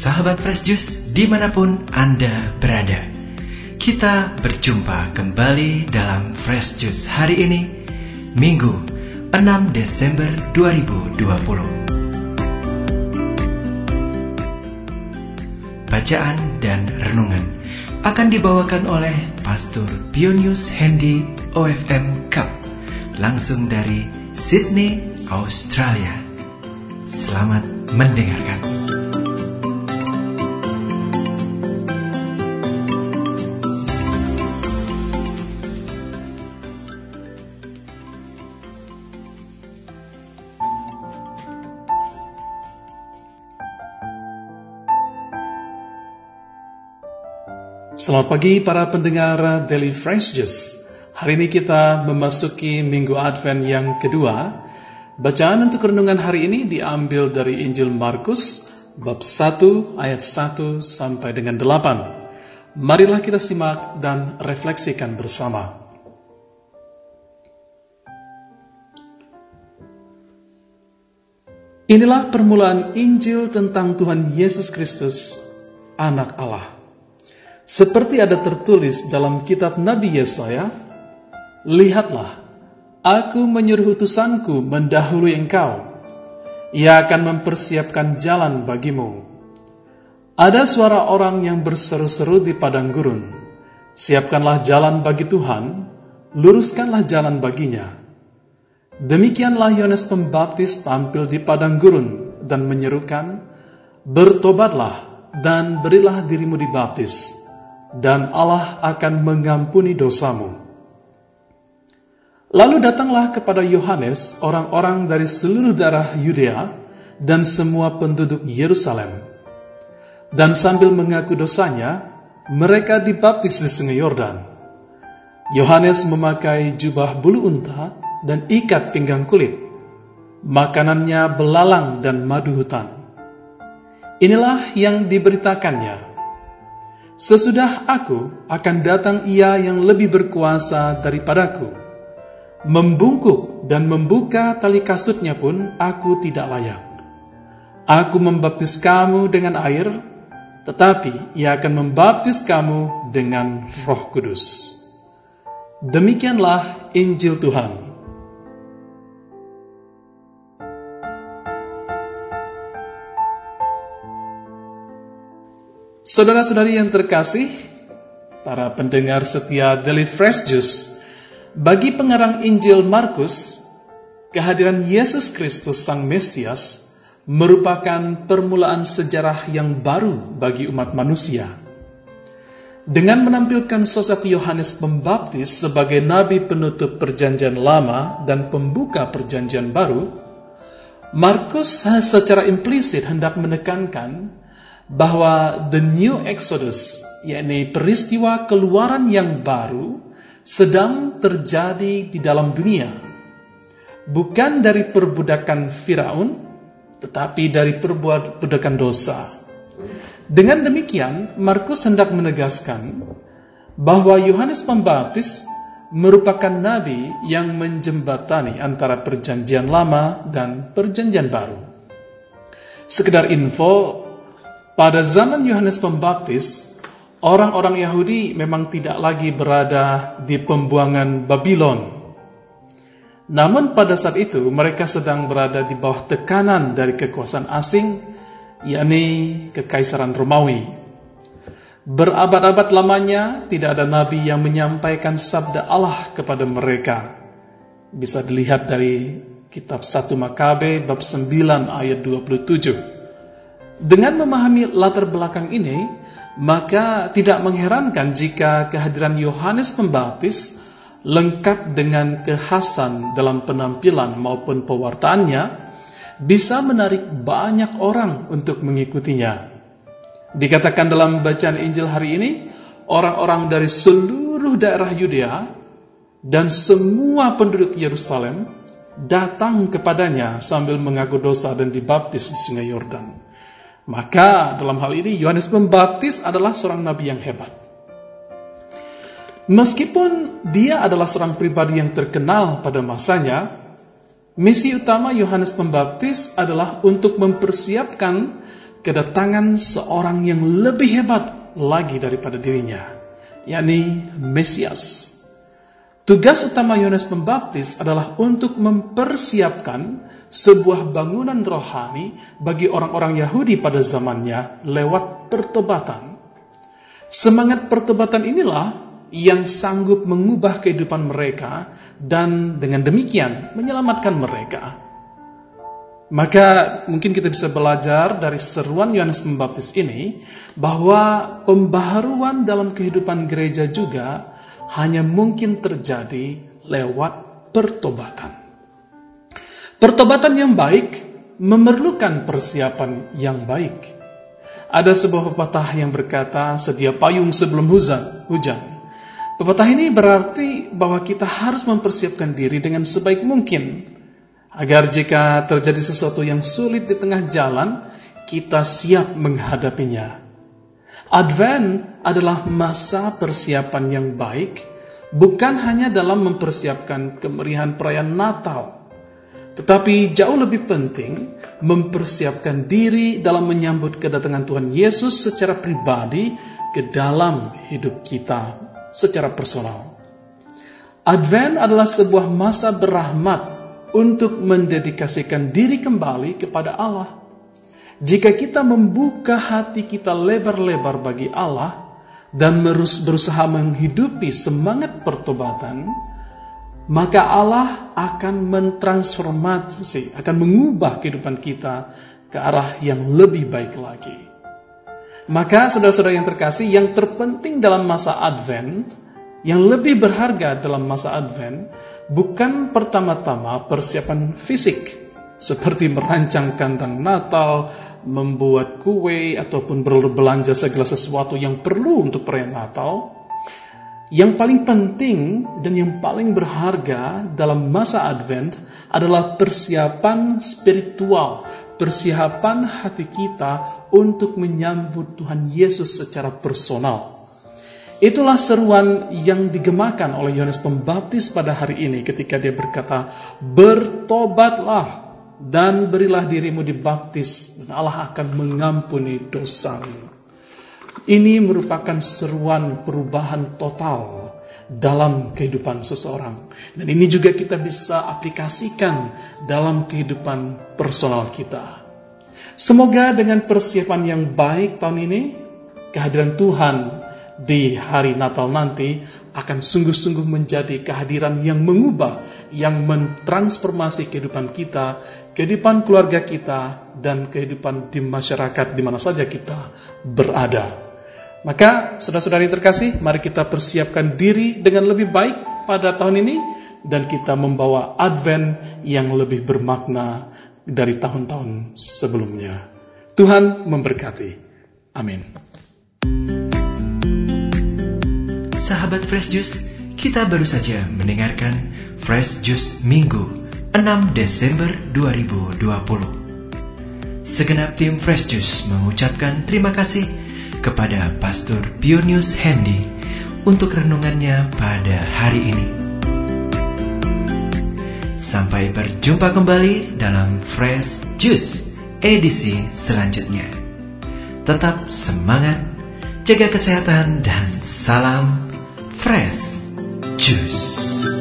sahabat Fresh Juice di mana pun Anda berada. Kita berjumpa kembali dalam Fresh Juice hari ini, Minggu 6 Desember 2020. Bacaan dan renungan akan dibawakan oleh Pastor Pionius Hendy OFM Cup langsung dari Sydney, Australia. Selamat mendengarkan. Selamat pagi para pendengar Daily Fresh Juice. Hari ini kita memasuki minggu Advent yang kedua. Bacaan untuk renungan hari ini diambil dari Injil Markus bab 1 ayat 1 sampai dengan 8. Marilah kita simak dan refleksikan bersama. Inilah permulaan Injil tentang Tuhan Yesus Kristus, anak Allah. Seperti ada tertulis dalam kitab Nabi Yesaya, Lihatlah, aku menyuruh utusanku mendahului engkau. Ia akan mempersiapkan jalan bagimu. Ada suara orang yang berseru-seru di padang gurun. Siapkanlah jalan bagi Tuhan, luruskanlah jalan baginya. Demikianlah Yohanes Pembaptis tampil di padang gurun dan menyerukan, Bertobatlah dan berilah dirimu dibaptis, dan Allah akan mengampuni dosamu. Lalu datanglah kepada Yohanes orang-orang dari seluruh daerah Yudea dan semua penduduk Yerusalem. Dan sambil mengaku dosanya, mereka dibaptis di sungai Yordan. Yohanes memakai jubah bulu unta dan ikat pinggang kulit. Makanannya belalang dan madu hutan. Inilah yang diberitakannya Sesudah aku akan datang ia yang lebih berkuasa daripadaku. Membungkuk dan membuka tali kasutnya pun aku tidak layak. Aku membaptis kamu dengan air, tetapi ia akan membaptis kamu dengan roh kudus. Demikianlah Injil Tuhan. Saudara-saudari yang terkasih, para pendengar setia Daily Fresh Juice, bagi pengarang Injil Markus, kehadiran Yesus Kristus Sang Mesias merupakan permulaan sejarah yang baru bagi umat manusia. Dengan menampilkan sosok Yohanes Pembaptis sebagai nabi penutup Perjanjian Lama dan pembuka Perjanjian Baru, Markus secara implisit hendak menekankan bahwa the new exodus, yakni peristiwa keluaran yang baru, sedang terjadi di dalam dunia. Bukan dari perbudakan Firaun, tetapi dari perbudakan dosa. Dengan demikian, Markus hendak menegaskan bahwa Yohanes Pembaptis merupakan nabi yang menjembatani antara perjanjian lama dan perjanjian baru. Sekedar info, pada zaman Yohanes Pembaptis, orang-orang Yahudi memang tidak lagi berada di pembuangan Babylon. Namun pada saat itu mereka sedang berada di bawah tekanan dari kekuasaan asing, yakni Kekaisaran Romawi. Berabad-abad lamanya tidak ada nabi yang menyampaikan sabda Allah kepada mereka. Bisa dilihat dari kitab 1 Makabe bab 9 ayat 27. Dengan memahami latar belakang ini, maka tidak mengherankan jika kehadiran Yohanes Pembaptis lengkap dengan kekhasan dalam penampilan maupun pewartaannya bisa menarik banyak orang untuk mengikutinya. Dikatakan dalam bacaan Injil hari ini, orang-orang dari seluruh daerah Yudea dan semua penduduk Yerusalem datang kepadanya sambil mengaku dosa dan dibaptis di sungai Yordan. Maka dalam hal ini Yohanes Pembaptis adalah seorang nabi yang hebat. Meskipun dia adalah seorang pribadi yang terkenal pada masanya, misi utama Yohanes Pembaptis adalah untuk mempersiapkan kedatangan seorang yang lebih hebat lagi daripada dirinya, yakni Mesias. Tugas utama Yohanes Pembaptis adalah untuk mempersiapkan sebuah bangunan rohani bagi orang-orang Yahudi pada zamannya lewat pertobatan. Semangat pertobatan inilah yang sanggup mengubah kehidupan mereka dan dengan demikian menyelamatkan mereka. Maka mungkin kita bisa belajar dari seruan Yohanes Pembaptis ini bahwa pembaharuan dalam kehidupan gereja juga hanya mungkin terjadi lewat pertobatan. Pertobatan yang baik memerlukan persiapan yang baik. Ada sebuah pepatah yang berkata, sedia payung sebelum hujan. hujan. Pepatah ini berarti bahwa kita harus mempersiapkan diri dengan sebaik mungkin. Agar jika terjadi sesuatu yang sulit di tengah jalan, kita siap menghadapinya. Advent adalah masa persiapan yang baik, bukan hanya dalam mempersiapkan kemeriahan perayaan Natal, tetapi jauh lebih penting mempersiapkan diri dalam menyambut kedatangan Tuhan Yesus secara pribadi ke dalam hidup kita secara personal. Advent adalah sebuah masa berahmat untuk mendedikasikan diri kembali kepada Allah. Jika kita membuka hati kita lebar-lebar bagi Allah dan berusaha menghidupi semangat pertobatan, maka Allah akan mentransformasi, akan mengubah kehidupan kita ke arah yang lebih baik lagi. Maka saudara-saudara yang terkasih, yang terpenting dalam masa Advent, yang lebih berharga dalam masa Advent, bukan pertama-tama persiapan fisik, seperti merancang kandang Natal, membuat kue, ataupun berbelanja segala sesuatu yang perlu untuk perayaan Natal, yang paling penting dan yang paling berharga dalam masa Advent adalah persiapan spiritual, persiapan hati kita untuk menyambut Tuhan Yesus secara personal. Itulah seruan yang digemakan oleh Yohanes Pembaptis pada hari ini ketika dia berkata, "Bertobatlah dan berilah dirimu dibaptis, dan Allah akan mengampuni dosamu." Ini merupakan seruan perubahan total dalam kehidupan seseorang. Dan ini juga kita bisa aplikasikan dalam kehidupan personal kita. Semoga dengan persiapan yang baik tahun ini, kehadiran Tuhan di hari Natal nanti akan sungguh-sungguh menjadi kehadiran yang mengubah, yang mentransformasi kehidupan kita, kehidupan keluarga kita, dan kehidupan di masyarakat di mana saja kita berada. Maka, saudara-saudari terkasih, mari kita persiapkan diri dengan lebih baik pada tahun ini dan kita membawa Advent yang lebih bermakna dari tahun-tahun sebelumnya. Tuhan memberkati. Amin. Sahabat Fresh Juice, kita baru saja mendengarkan Fresh Juice Minggu 6 Desember 2020. Segenap tim Fresh Juice mengucapkan terima kasih kepada Pastor Pionius Hendy untuk renungannya pada hari ini. Sampai berjumpa kembali dalam Fresh Juice edisi selanjutnya. Tetap semangat, jaga kesehatan, dan salam Fresh Juice.